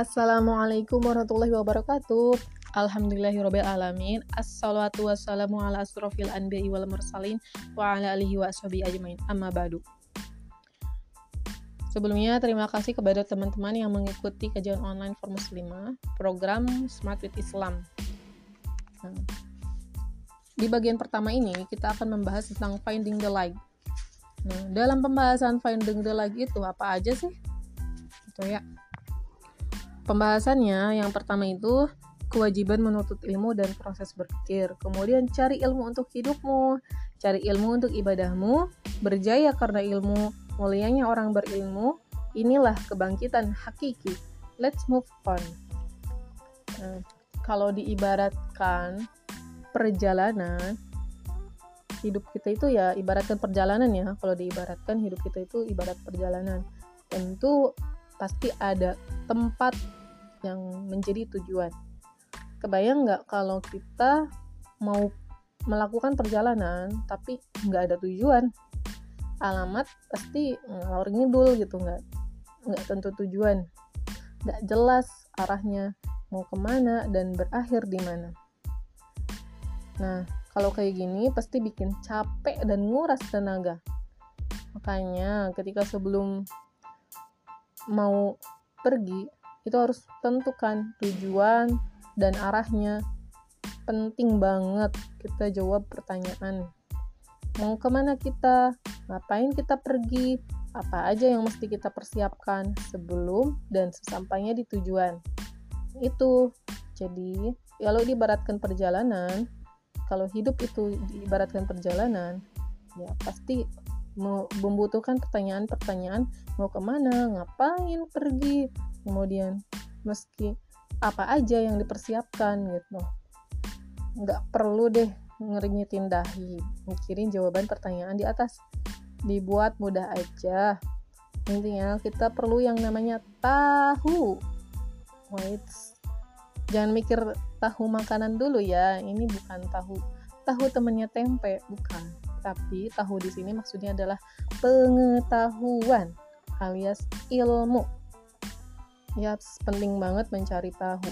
Assalamualaikum warahmatullahi wabarakatuh. Alhamdulillahirabbil alamin. Assalatu wassalamu ala asrofil anbiya'i wal mursalin wa ala alihi wa ashabi ajmain. Amma ba'du. Sebelumnya terima kasih kepada teman-teman yang mengikuti kajian online for muslimah program Smart with Islam. Nah, di bagian pertama ini kita akan membahas tentang finding the light. Nah, dalam pembahasan finding the light itu apa aja sih? Itu ya. Pembahasannya yang pertama itu kewajiban menuntut ilmu dan proses berpikir. Kemudian cari ilmu untuk hidupmu, cari ilmu untuk ibadahmu, berjaya karena ilmu, mulianya orang berilmu. Inilah kebangkitan hakiki. Let's move on. Nah, kalau diibaratkan perjalanan, hidup kita itu ya ibaratkan perjalanan ya. Kalau diibaratkan hidup kita itu ibarat perjalanan. Tentu pasti ada tempat yang menjadi tujuan. Kebayang nggak kalau kita mau melakukan perjalanan tapi nggak ada tujuan, alamat pasti ngalor ngidul gitu nggak nggak tentu tujuan, nggak jelas arahnya mau ke mana dan berakhir di mana. Nah kalau kayak gini pasti bikin capek dan nguras tenaga. Makanya ketika sebelum mau pergi itu harus tentukan tujuan dan arahnya. Penting banget kita jawab pertanyaan. Mau ke mana kita? Ngapain kita pergi? Apa aja yang mesti kita persiapkan sebelum dan sesampainya di tujuan? Itu. Jadi kalau diibaratkan perjalanan kalau hidup itu diibaratkan perjalanan ya pasti membutuhkan pertanyaan-pertanyaan mau ke mana ngapain pergi kemudian meski apa aja yang dipersiapkan gitu. Nggak perlu deh ngeringitin dahi mikirin jawaban pertanyaan di atas. Dibuat mudah aja. Intinya kita perlu yang namanya tahu. Wait jangan mikir tahu makanan dulu ya. Ini bukan tahu. Tahu temennya tempe bukan. Tapi tahu di sini maksudnya adalah pengetahuan alias ilmu Ya, penting banget mencari tahu.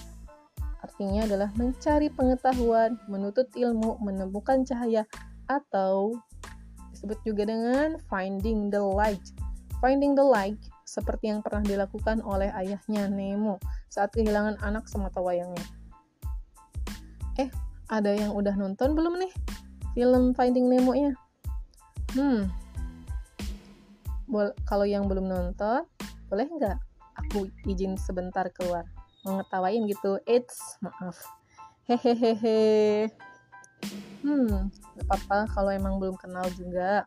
Artinya adalah mencari pengetahuan, menuntut ilmu, menemukan cahaya, atau disebut juga dengan finding the light. Finding the light seperti yang pernah dilakukan oleh ayahnya Nemo saat kehilangan anak semata wayangnya. Eh, ada yang udah nonton belum nih film Finding Nemo-nya? Hmm, kalau yang belum nonton, boleh nggak aku izin sebentar keluar. Mau ngetawain gitu. It's maaf. Hehehehe. Hmm gak apa-apa. Kalau emang belum kenal juga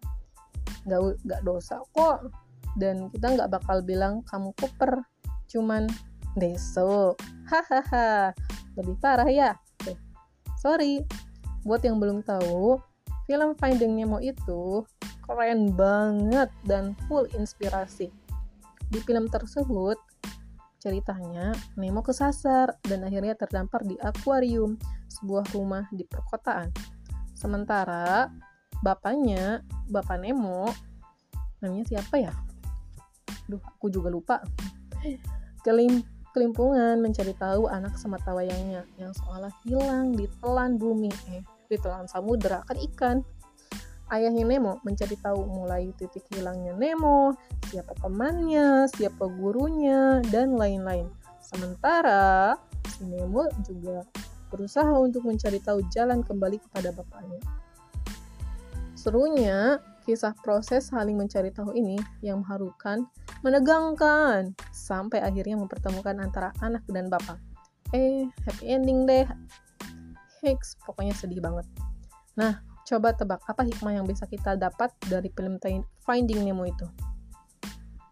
nggak nggak dosa kok. Dan kita nggak bakal bilang kamu kuper cuman deso hahaha. Lebih parah ya. Oke. sorry. Buat yang belum tahu film Finding Nemo itu keren banget dan full inspirasi. Di film tersebut, ceritanya Nemo kesasar dan akhirnya terdampar di akuarium, sebuah rumah di perkotaan. Sementara bapaknya, bapak Nemo, namanya siapa ya? Duh, aku juga lupa. Kelim kelimpungan mencari tahu anak semata wayangnya yang seolah hilang di telan bumi, eh, di telan samudera kan ikan ayahnya Nemo mencari tahu mulai titik hilangnya Nemo, siapa temannya, siapa gurunya, dan lain-lain. Sementara si Nemo juga berusaha untuk mencari tahu jalan kembali kepada bapaknya. Serunya, kisah proses saling mencari tahu ini yang mengharukan, menegangkan, sampai akhirnya mempertemukan antara anak dan bapak. Eh, happy ending deh. Hicks, pokoknya sedih banget. Nah, Coba tebak apa hikmah yang bisa kita dapat dari film Finding Nemo itu?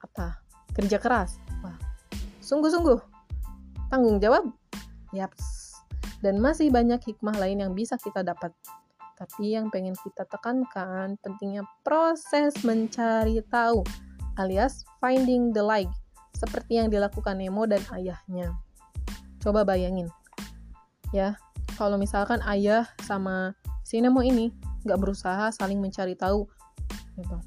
Apa? Kerja keras. Wah. Sungguh-sungguh. Tanggung jawab. Yaps. Dan masih banyak hikmah lain yang bisa kita dapat. Tapi yang pengen kita tekankan pentingnya proses mencari tahu alias finding the light seperti yang dilakukan Nemo dan ayahnya. Coba bayangin. Ya, kalau misalkan ayah sama si Nemo ini nggak berusaha saling mencari tahu gitu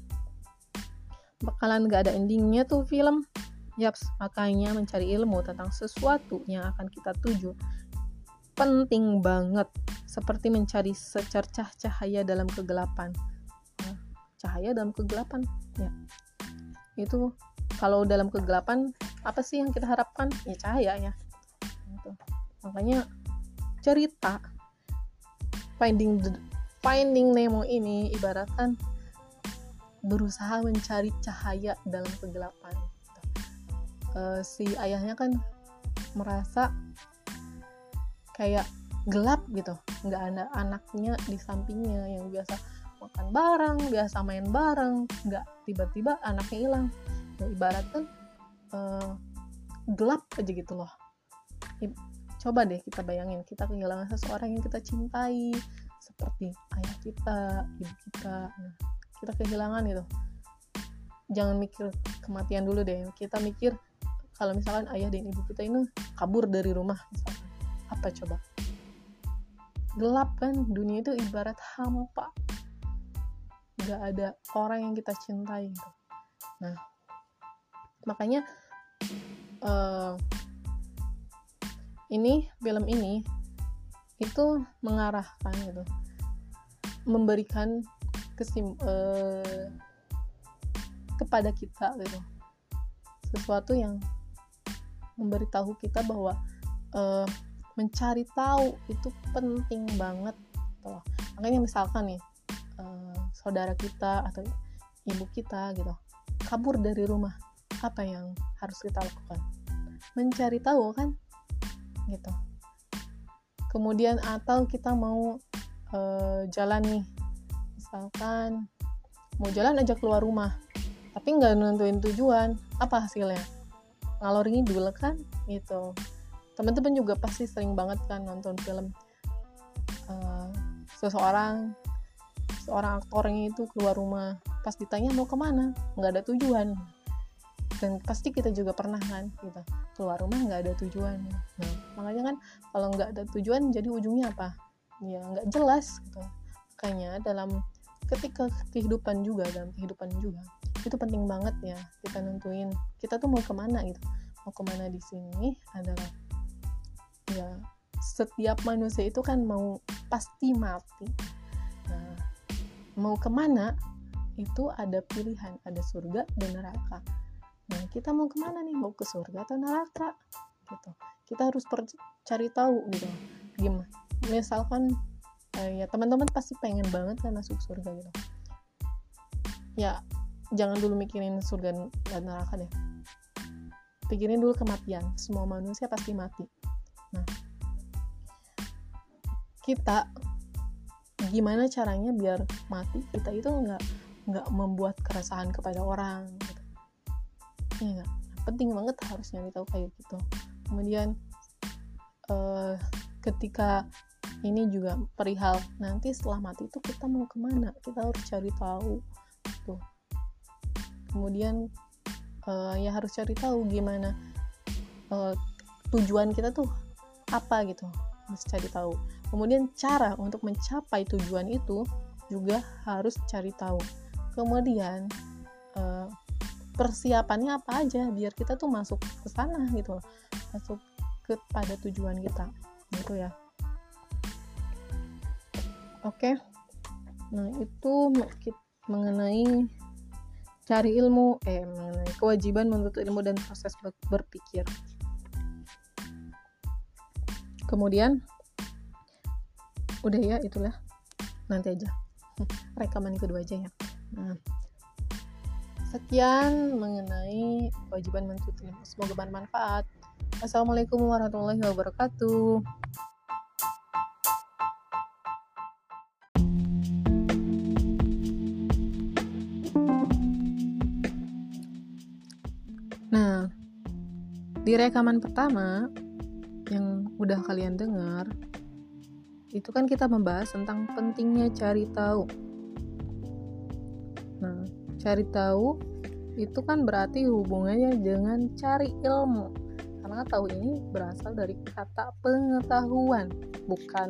bakalan nggak ada endingnya tuh film Yaps, makanya mencari ilmu tentang sesuatu yang akan kita tuju penting banget seperti mencari secercah cahaya dalam kegelapan. Nah, cahaya dalam kegelapan, ya. Itu kalau dalam kegelapan apa sih yang kita harapkan? Ya cahaya ya. Gitu. Makanya cerita Finding the, Finding Nemo ini ibaratkan berusaha mencari cahaya dalam kegelapan. Uh, si ayahnya kan merasa kayak gelap gitu. Nggak ada anaknya di sampingnya yang biasa makan bareng biasa main bareng. Nggak tiba-tiba anaknya hilang. Ibaratkan uh, gelap aja gitu loh coba deh kita bayangin kita kehilangan seseorang yang kita cintai seperti ayah kita ibu kita nah, kita kehilangan gitu. Jangan mikir kematian dulu deh kita mikir kalau misalkan ayah dan ibu kita ini kabur dari rumah misalkan. Apa coba? Gelap kan dunia itu ibarat hampa. Gak ada orang yang kita cintai gitu. nah makanya uh, ini film ini itu mengarahkan gitu. Memberikan kesim uh, kepada kita gitu. Sesuatu yang memberitahu kita bahwa uh, mencari tahu itu penting banget gitu makanya misalkan nih uh, saudara kita atau ibu kita gitu kabur dari rumah apa yang harus kita lakukan? Mencari tahu kan gitu. Kemudian atau kita mau uh, jalan nih. Misalkan mau jalan aja keluar rumah tapi nggak nentuin tujuan apa hasilnya? Ngalor ngidul kan gitu. Teman-teman juga pasti sering banget kan nonton film uh, seseorang seorang aktornya itu keluar rumah. Pas ditanya mau ke mana nggak ada tujuan dan pasti kita juga pernah kan gitu. Keluar rumah nggak ada tujuan nah makanya kan kalau nggak ada tujuan jadi ujungnya apa? Ya nggak jelas gitu. Makanya dalam ketika kehidupan juga dalam kehidupan juga itu penting banget ya kita nentuin kita tuh mau ke mana gitu. Mau ke mana di sini adalah ya setiap manusia itu kan mau pasti mati. Nah mau ke mana itu ada pilihan ada surga dan neraka nah kita mau ke mana nih? Mau ke surga atau neraka? Gitu. Kita harus cari tahu gitu. Gimana? Misalkan eh, ya teman-teman pasti pengen banget kan masuk surga gitu. Ya jangan dulu mikirin surga dan neraka deh. Pikirin dulu kematian. Semua manusia pasti mati. Nah kita gimana caranya biar mati? Kita itu nggak nggak membuat keresahan kepada orang. Ya gak? penting banget harus nyari tahu kayak gitu. Kemudian uh, ketika ini juga perihal nanti setelah mati itu kita mau ke mana? Kita harus cari tahu. Tuh. Kemudian uh, ya harus cari tahu gimana uh, tujuan kita tuh apa gitu. Harus cari tahu. Kemudian cara untuk mencapai tujuan itu juga harus cari tahu. Kemudian uh, persiapannya apa aja biar kita tuh masuk ke sana gitu loh. Masuk kepada tujuan kita gitu ya. Oke. Nah itu mengenai cari ilmu eh mengenai kewajiban menuntut ilmu dan proses berpikir. Kemudian udah ya itulah. Nanti aja. Rekaman kedua aja ya. Nah sekian mengenai kewajiban ilmu semoga bermanfaat. Assalamualaikum warahmatullahi wabarakatuh. Nah, di rekaman pertama yang udah kalian dengar, itu kan kita membahas tentang pentingnya cari tahu. Cari tahu itu kan berarti hubungannya dengan cari ilmu. Karena tahu ini berasal dari kata pengetahuan, bukan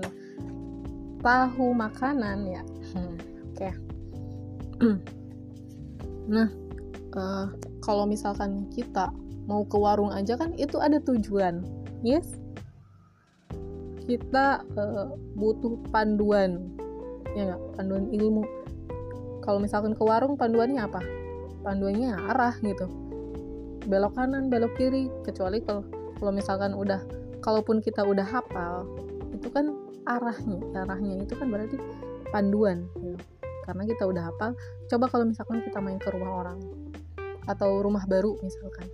tahu makanan ya. Hmm, Oke. Okay. nah, uh, kalau misalkan kita mau ke warung aja kan itu ada tujuan yes kita uh, butuh panduan ya nggak panduan ilmu kalau misalkan ke warung panduannya apa? Panduannya arah gitu. Belok kanan belok kiri kecuali kalau kalau misalkan udah kalaupun kita udah hafal itu kan arahnya arahnya itu kan berarti panduan ya. karena kita udah hafal coba kalau misalkan kita main ke rumah orang atau rumah baru misalkan.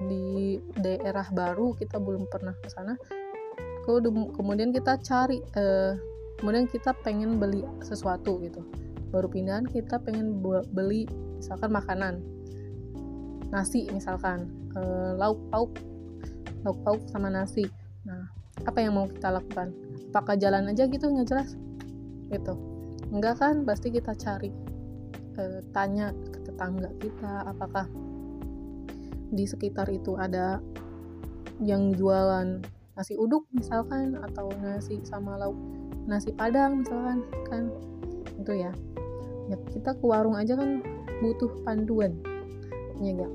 Di daerah baru kita belum pernah ke sana kemudian kita cari uh, kemudian kita pengen beli sesuatu gitu baru pindahan kita pengen beli misalkan makanan. Nasi misalkan uh, lauk pauk. Lauk pauk sama nasi. Nah apa yang mau kita lakukan? Apakah jalan aja gitu? Nggak jelas. Gitu. Enggak kan? Pasti kita cari uh, tanya ke tetangga kita apakah di sekitar itu ada yang jualan nasi uduk misalkan atau nasi sama lauk nasi padang misalkan kan itu ya. Ya kita ke warung aja kan butuh panduan. Ya gak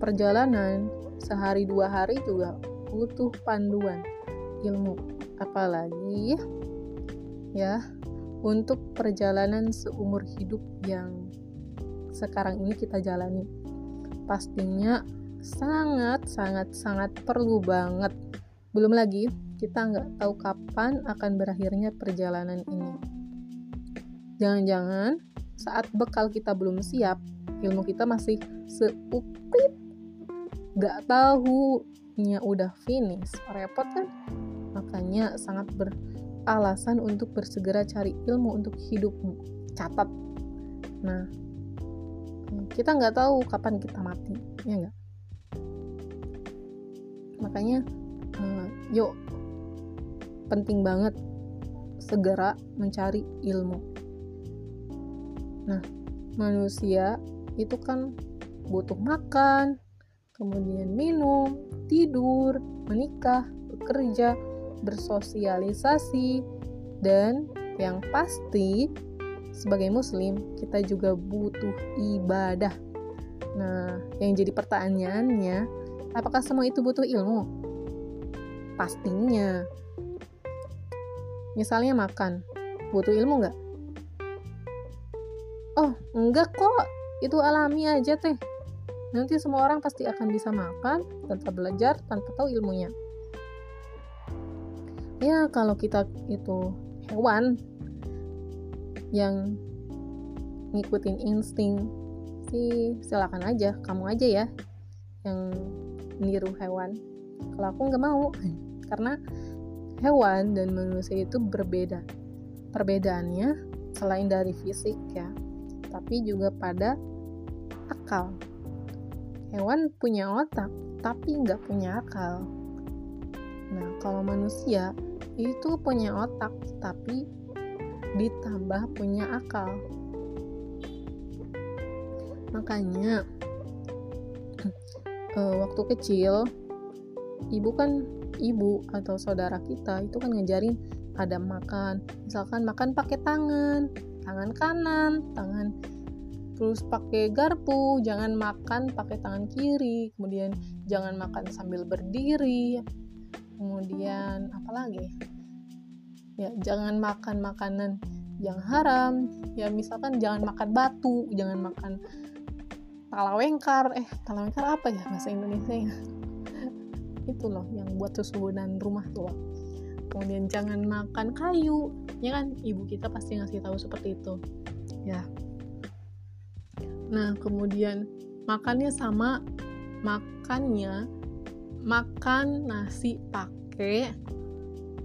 perjalanan sehari dua hari juga butuh panduan ilmu. Apalagi ya untuk perjalanan seumur hidup yang sekarang ini kita jalani. Pastinya sangat sangat sangat perlu banget. Belum lagi, kita nggak tahu kapan akan berakhirnya perjalanan ini. Jangan-jangan saat bekal kita belum siap, ilmu kita masih seupit. Nggak tahunya udah finish, repot kan? Makanya sangat beralasan untuk bersegera cari ilmu untuk hidupmu. Catat. Nah, kita nggak tahu kapan kita mati, ya nggak? Makanya uh, yuk penting banget segera mencari ilmu nah manusia itu kan butuh makan kemudian minum tidur menikah bekerja bersosialisasi dan yang pasti sebagai muslim kita juga butuh ibadah nah yang jadi pertanyaannya apakah semua itu butuh ilmu pastinya. Misalnya makan, butuh ilmu nggak? Oh, enggak kok, itu alami aja teh. Nanti semua orang pasti akan bisa makan tanpa belajar, tanpa tahu ilmunya. Ya, kalau kita itu hewan yang ngikutin insting sih silakan aja kamu aja ya yang niru hewan kalau aku nggak mau karena hewan dan manusia itu berbeda. Perbedaannya selain dari fisik ya, tapi juga pada akal. Hewan punya otak, tapi nggak punya akal. Nah, kalau manusia itu punya otak, tapi ditambah punya akal. Makanya, uh, waktu kecil, ibu kan ibu atau saudara kita itu kan ngajarin ada makan misalkan makan pakai tangan tangan kanan tangan terus pakai garpu jangan makan pakai tangan kiri. Kemudian jangan makan sambil berdiri. Kemudian apa lagi? Ya jangan makan makanan yang haram. Ya misalkan jangan makan batu jangan makan talawengkar eh talawengkar apa ya bahasa Indonesia ya itu loh yang buat susunan rumah tuh kemudian jangan makan kayu. Ya kan? Ibu kita pasti ngasih tahu seperti itu. Ya. Nah kemudian makannya sama makannya makan nasi pakai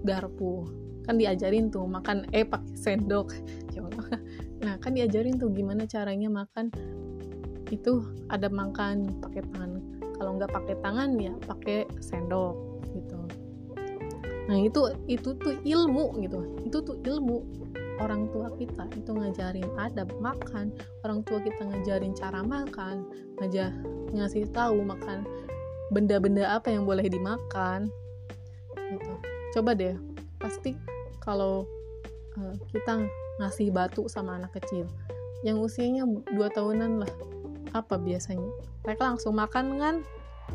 garpu. Kan diajarin tuh makan eh pakai sendok. Ya nah kan diajarin tuh gimana caranya makan. Itu ada makan pakai tangan. Kalau nggak pakai tangan ya pakai sendok nah itu itu tuh ilmu gitu. Itu tuh ilmu. Orang tua kita itu ngajarin adab makan. Orang tua kita ngajarin cara makan. Ngajak ngasih tahu makan benda-benda apa yang boleh dimakan. Gitu. Coba deh pasti kalau uh, kita ngasih batu sama anak kecil yang usianya dua tahunan lah apa biasanya? Mereka langsung makan kan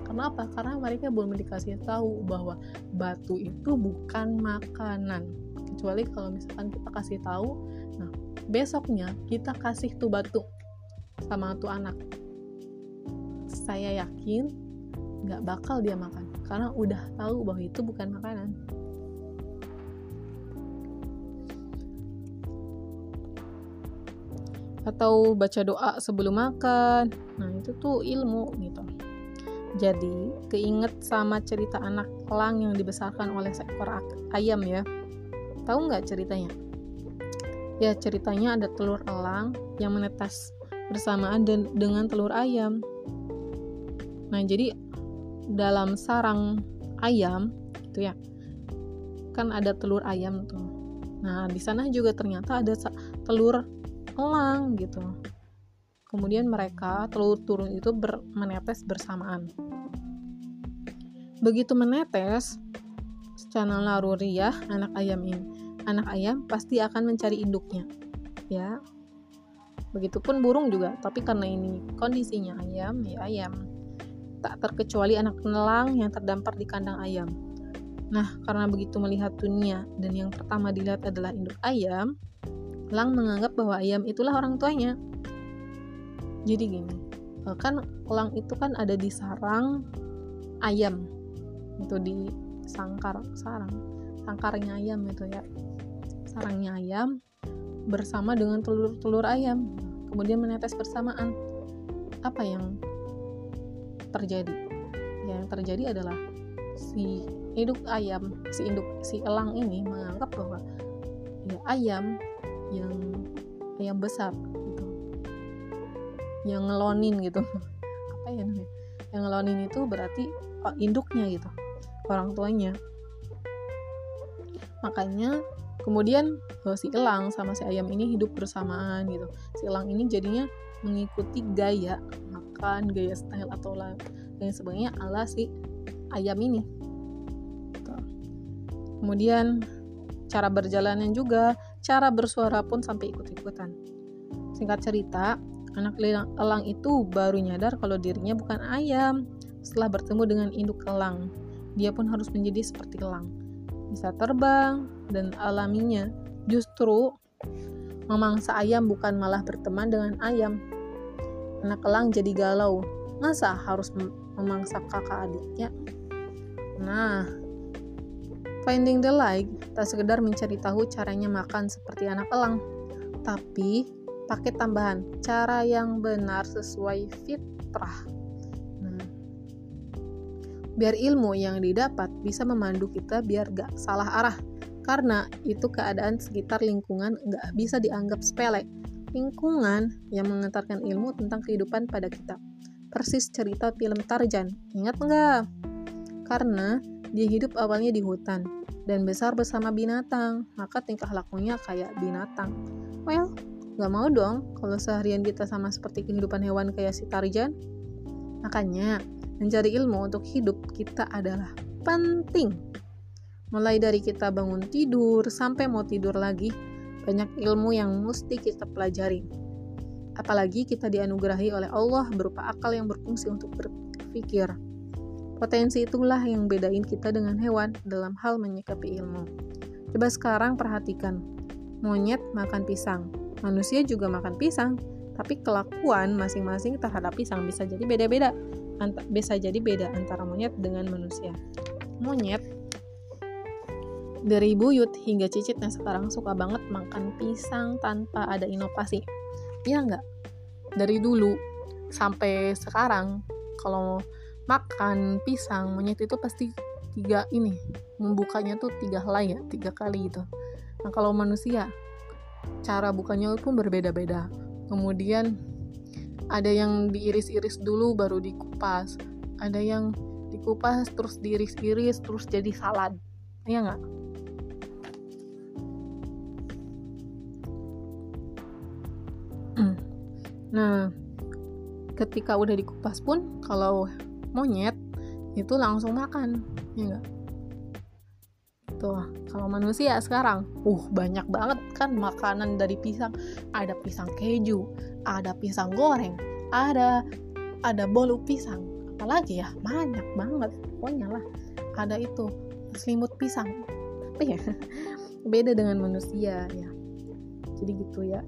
Kenapa? Karena mereka belum dikasih tahu bahwa batu itu bukan makanan. Kecuali kalau misalkan kita kasih tahu, nah besoknya kita kasih tuh batu sama tuh anak. Saya yakin nggak bakal dia makan karena udah tahu bahwa itu bukan makanan. atau baca doa sebelum makan nah itu tuh ilmu gitu jadi keinget sama cerita anak elang yang dibesarkan oleh seekor ayam ya. Tahu nggak ceritanya? Ya ceritanya ada telur elang yang menetas bersamaan dan dengan telur ayam. Nah jadi dalam sarang ayam gitu ya kan ada telur ayam tuh. Nah di sana juga ternyata ada telur elang gitu kemudian mereka telur turun itu ber, menetes bersamaan. Begitu menetes secara laruriah anak ayam ini anak ayam pasti akan mencari induknya ya. Begitupun burung juga tapi karena ini kondisinya ayam ya ayam. Tak terkecuali anak nelang yang terdampar di kandang ayam. Nah karena begitu melihat dunia dan yang pertama dilihat adalah induk ayam Lang menganggap bahwa ayam itulah orang tuanya. Jadi gini, eh, kan elang itu kan ada di sarang ayam, itu di sangkar sarang, sangkarnya ayam itu ya, sarangnya ayam bersama dengan telur-telur ayam, kemudian menetes bersamaan. Apa yang terjadi? Yang terjadi adalah si induk ayam, si induk si elang ini menganggap bahwa ya ayam yang yang besar yang ngelonin gitu. Apa ya namanya? Yang ngelonin itu berarti oh, induknya gitu orang tuanya. Makanya kemudian oh, si elang sama si ayam ini hidup bersamaan gitu. Si elang ini jadinya mengikuti gaya makan gaya style atau lain sebagainya ala si ayam ini. Gitu. kemudian cara berjalannya juga cara bersuara pun sampai ikut-ikutan. Singkat cerita, anak elang itu baru nyadar kalau dirinya bukan ayam. Setelah bertemu dengan induk elang, dia pun harus menjadi seperti elang. Bisa terbang dan alaminya justru memangsa ayam bukan malah berteman dengan ayam. Anak elang jadi galau. Masa harus memangsa kakak adiknya? Nah, Finding the light tak sekedar mencari tahu caranya makan seperti anak elang, tapi pakai tambahan cara yang benar sesuai fitrah. Nah, biar ilmu yang didapat bisa memandu kita biar gak salah arah, karena itu keadaan sekitar lingkungan gak bisa dianggap sepele. Lingkungan yang mengantarkan ilmu tentang kehidupan pada kita. Persis cerita film Tarjan, ingat nggak? Karena dia hidup awalnya di hutan dan besar bersama binatang, maka tingkah lakunya kayak binatang. Well, gak mau dong kalau seharian kita sama seperti kehidupan hewan kayak si Tarjan. Makanya, mencari ilmu untuk hidup kita adalah penting. Mulai dari kita bangun tidur sampai mau tidur lagi, banyak ilmu yang mesti kita pelajari. Apalagi kita dianugerahi oleh Allah berupa akal yang berfungsi untuk berpikir. Potensi itulah yang bedain kita dengan hewan dalam hal menyikapi ilmu. Coba sekarang perhatikan. Monyet makan pisang, manusia juga makan pisang, tapi kelakuan masing-masing terhadap pisang bisa jadi beda-beda. bisa jadi beda antara monyet dengan manusia. Monyet dari buyut hingga cicitnya sekarang suka banget makan pisang tanpa ada inovasi. Iya nggak? Dari dulu sampai sekarang, kalau makan pisang monyet itu pasti tiga ini membukanya tuh tiga helai ya tiga kali gitu nah kalau manusia cara bukanya pun berbeda-beda. Kemudian ada yang diiris-iris dulu baru dikupas. Ada yang dikupas terus diiris-iris terus jadi salad. Iya nggak? Nah ketika udah dikupas pun kalau monyet itu langsung makan. Ya enggak tuh kalau manusia sekarang uh banyak banget kan makanan dari pisang. Ada pisang keju ada pisang goreng ada ada bolu pisang. Apalagi ya banyak banget pokoknya lah. Ada itu selimut pisang. Tapi ya beda dengan manusia ya. Jadi gitu ya.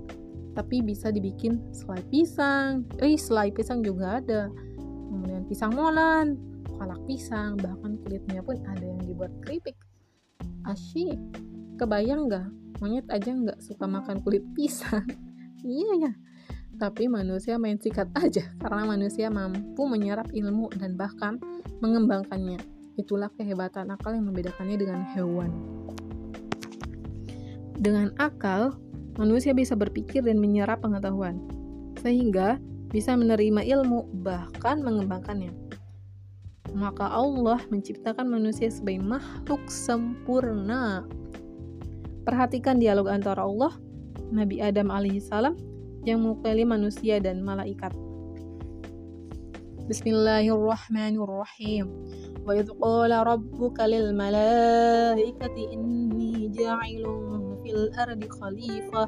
Tapi bisa dibikin selai pisang. Eh selai pisang juga ada. Kemudian pisang molen kolak pisang bahkan kulitnya pun ada yang dibuat keripik asyik. Kebayang nggak? Monyet aja nggak suka makan kulit pisang. Iya ya tapi manusia main sikat aja karena manusia mampu menyerap ilmu dan bahkan mengembangkannya. Itulah kehebatan akal yang membedakannya dengan hewan. Dengan akal manusia bisa berpikir dan menyerap pengetahuan, sehingga bisa menerima ilmu, bahkan mengembangkannya maka Allah menciptakan manusia sebagai makhluk sempurna. Perhatikan dialog antara Allah, Nabi Adam alaihissalam, yang mengukali manusia dan malaikat. Bismillahirrahmanirrahim. Wa idh qala rabbuka lil malaikati inni ja'ilun fil ardi khalifah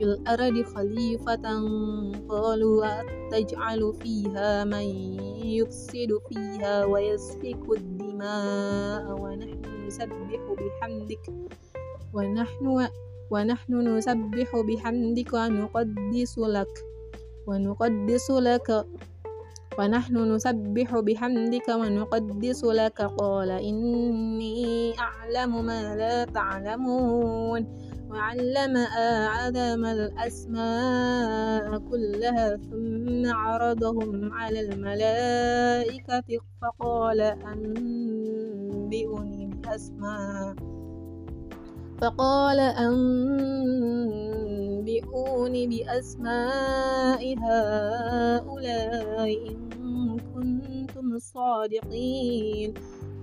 fil ardi khalifatan qalu ataj'alu fiha man يفسد فيها ويسفك الدماء ونحن نسبح بحمدك. ونحن ونحن نسبح بحمدك ونقدس لك. ونقدس لك. ونحن نسبح بحمدك ونقدس لك. قال إني أعلم ما لا تعلمون. وعلم آدم الأسماء كلها ثم عرضهم على الملائكة فقال أنبئني بأسماء. فقال أنبئوني بأسماء هؤلاء إن كنتم صادقين.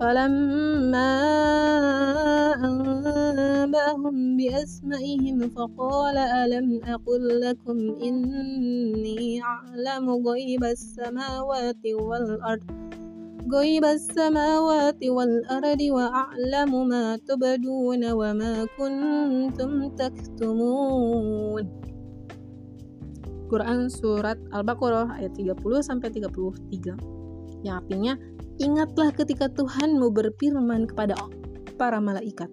فلما أنبأهم بأسمائهم فقال ألم أقل لكم إني أعلم غيب السماوات والأرض؟ غيب السماوات والأرض وأعلم ما تبدون وما كنتم تكتمون. Quran Surat Al-Baqarah ayat 30 sampai 33 yang artinya ingatlah ketika Tuhanmu berfirman kepada para malaikat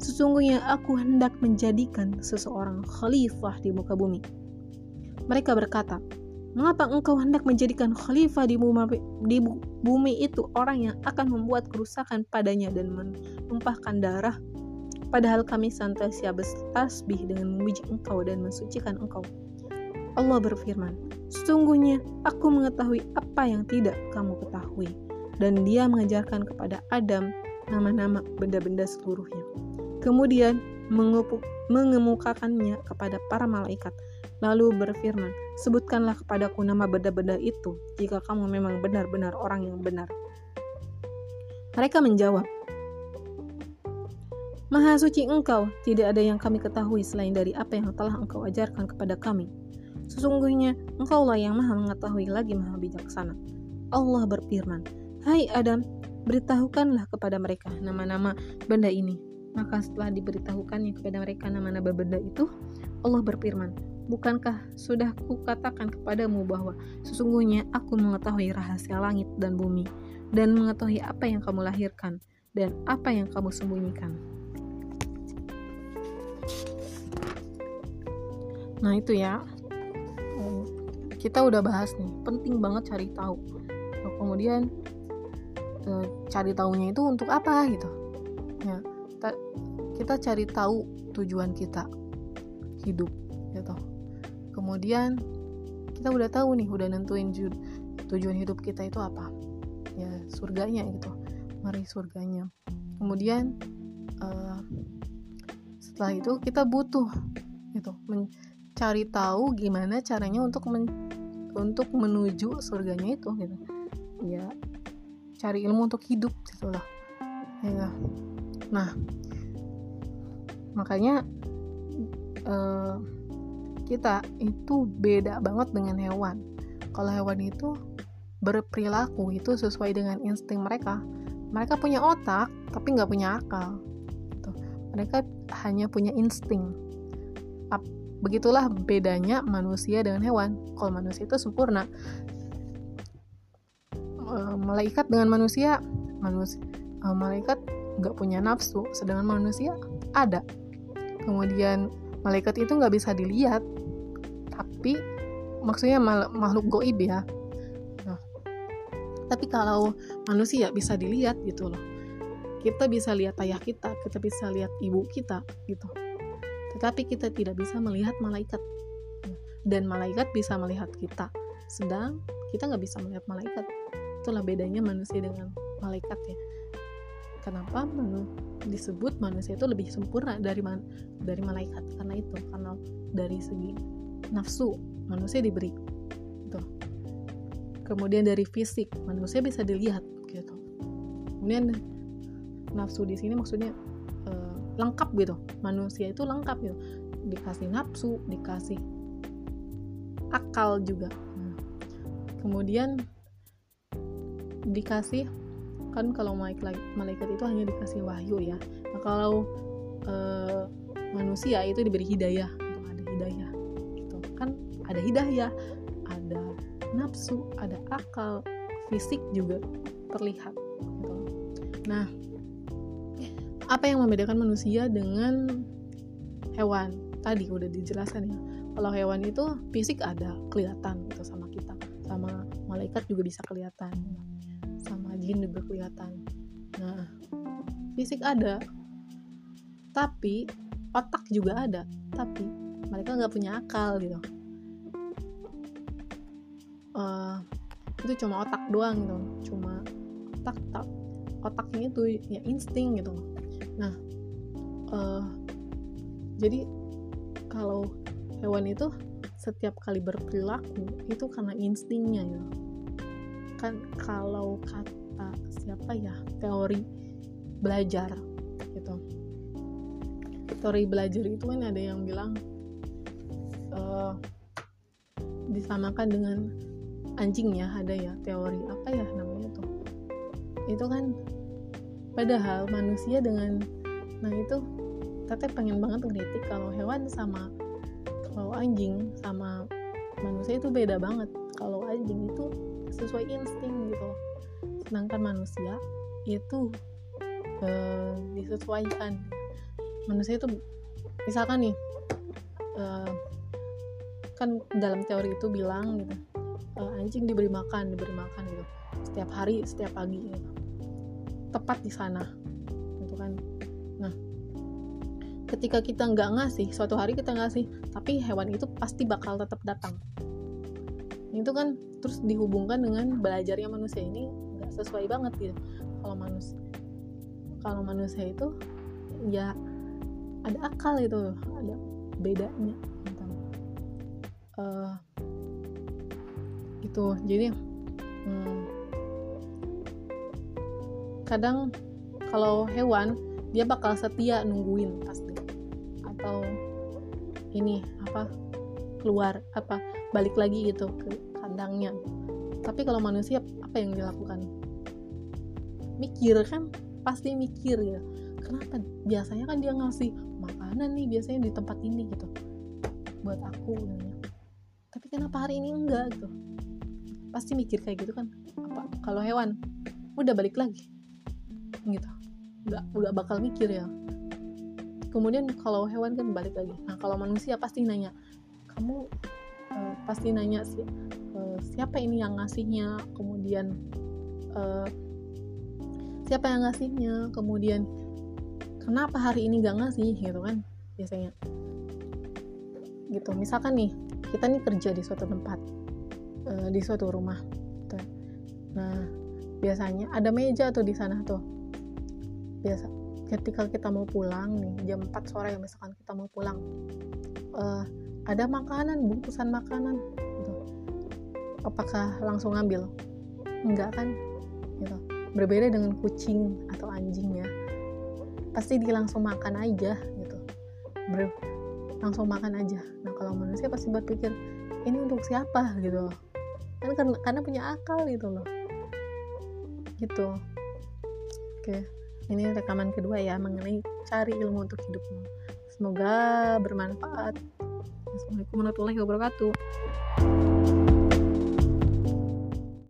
sesungguhnya aku hendak menjadikan seseorang khalifah di muka bumi mereka berkata Mengapa engkau hendak menjadikan khalifah di bumi, di bumi itu orang yang akan membuat kerusakan padanya dan menumpahkan darah? Padahal kami senantiasa bertasbih dengan memuji engkau dan mensucikan engkau. Allah berfirman, Sesungguhnya aku mengetahui apa yang tidak kamu ketahui. Dan dia mengajarkan kepada Adam nama-nama benda-benda seluruhnya. Kemudian mengemukakannya kepada para malaikat lalu berfirman, Sebutkanlah kepadaku nama benda-benda itu, jika kamu memang benar-benar orang yang benar. Mereka menjawab, Maha suci engkau, tidak ada yang kami ketahui selain dari apa yang telah engkau ajarkan kepada kami. Sesungguhnya, engkaulah yang maha mengetahui lagi maha bijaksana. Allah berfirman, Hai Adam, beritahukanlah kepada mereka nama-nama benda ini. Maka setelah diberitahukannya kepada mereka nama-nama benda itu, Allah berfirman, Bukankah sudah kukatakan kepadamu bahwa sesungguhnya aku mengetahui rahasia langit dan bumi dan mengetahui apa yang kamu lahirkan dan apa yang kamu sembunyikan. Nah itu ya, kita udah bahas nih, penting banget cari tahu. Kemudian eh, cari tahunya itu untuk apa gitu? Ya, kita cari tahu tujuan kita hidup gitu kemudian kita udah tahu nih udah nentuin tujuan hidup kita itu apa ya surganya gitu mari surganya kemudian uh, setelah itu kita butuh gitu mencari tahu gimana caranya untuk men, untuk menuju surganya itu gitu. Ya cari ilmu untuk hidup gitu loh ya nah makanya uh, kita itu beda banget dengan hewan. Kalau hewan itu berperilaku itu sesuai dengan insting mereka. Mereka punya otak tapi nggak punya akal gitu. mereka hanya punya insting begitulah bedanya manusia dengan hewan. Kalau manusia itu sempurna. Uh, malaikat dengan manusia manusia uh, malaikat nggak punya nafsu sedangkan manusia ada. Kemudian malaikat itu nggak bisa dilihat tapi maksudnya makhluk goib ya. Nah, tapi kalau manusia bisa dilihat gitu loh. Kita bisa lihat ayah kita kita bisa lihat ibu kita gitu tetapi kita tidak bisa melihat malaikat. Dan malaikat bisa melihat kita. Sedang kita nggak bisa melihat malaikat. Itulah bedanya manusia dengan malaikat ya. Kenapa manu disebut manusia itu lebih sempurna dari man dari malaikat? Karena itu karena dari segi nafsu manusia diberi. Gitu. kemudian dari fisik manusia bisa dilihat gitu. Kemudian nafsu di sini maksudnya lengkap gitu. Manusia itu lengkap gitu. Dikasih nafsu dikasih akal juga. Nah, kemudian dikasih kan kalau malaikat itu hanya dikasih wahyu ya. Nah kalau uh, manusia itu diberi hidayah untuk ada hidayah gitu. Kan ada hidayah ada nafsu ada akal fisik juga terlihat gitu. Nah apa yang membedakan manusia dengan hewan? Tadi udah dijelaskan ya. Kalau hewan itu fisik ada kelihatan gitu sama kita. Sama malaikat juga bisa kelihatan. Jin juga kelihatan. Nah fisik ada tapi otak juga ada tapi mereka nggak punya akal gitu. Uh, itu cuma otak doang gitu. Cuma otak tak otaknya itu ya insting gitu nah uh, jadi kalau hewan itu setiap kali berperilaku itu karena instingnya ya. Kan kalau kata siapa ya teori belajar gitu. Teori belajar itu kan ada yang bilang uh, disamakan dengan anjing ya ada ya teori apa ya namanya tuh. Itu kan padahal manusia dengan nah itu teteh pengen banget ngeritik kalau hewan sama kalau anjing sama manusia itu beda banget. Kalau anjing itu sesuai insting gitu. Sedangkan manusia itu uh, disesuaikan. Manusia itu misalkan nih uh, kan dalam teori itu bilang gitu uh, anjing diberi makan diberi makan gitu setiap hari setiap pagi gitu. Tepat di sana gitu kan. Nah ketika kita nggak ngasih suatu hari kita ngasih tapi hewan itu pasti bakal tetap datang. Itu kan terus dihubungkan dengan belajarnya manusia ini sesuai banget gitu. Kalau manusia kalau manusia itu ya ada akal itu ada bedanya tentang uh, itu jadi hmm, kadang kalau hewan dia bakal setia nungguin pasti. Atau ini apa keluar apa balik lagi gitu ke kandangnya. Tapi kalau manusia apa yang dilakukan? Mikir kan pasti mikir ya. Kenapa? Biasanya kan dia ngasih makanan nih biasanya di tempat ini gitu. Buat aku gitu. tapi kenapa hari ini enggak gitu? Pasti mikir kayak gitu kan. Apa? Kalau hewan udah balik lagi gitu. Nggak nggak bakal mikir ya. Kemudian kalau hewan kan balik lagi. Nah kalau manusia pasti nanya kamu uh, pasti nanya si, uh, siapa ini yang ngasihnya? Kemudian uh, siapa yang ngasihnya? Kemudian kenapa hari ini gak ngasih? Gitu kan biasanya. Gitu. Misalkan nih kita nih kerja di suatu tempat uh, di suatu rumah gitu. nah biasanya ada meja tuh di sana tuh biasa ketika kita mau pulang nih jam 4 sore misalkan kita mau pulang uh, ada makanan bungkusan makanan gitu. Apakah langsung ngambil? Enggak kan gitu. Berbeda dengan kucing atau anjing ya. Pasti dia langsung makan aja gitu. Ber langsung makan aja. Nah kalau manusia pasti berpikir ini untuk siapa? gitu. Kan karena, karena punya akal gitu loh. Gitu. Oke ini rekaman kedua ya mengenai cari ilmu untuk hidupmu. Semoga bermanfaat. Assalamualaikum warahmatullahi wabarakatuh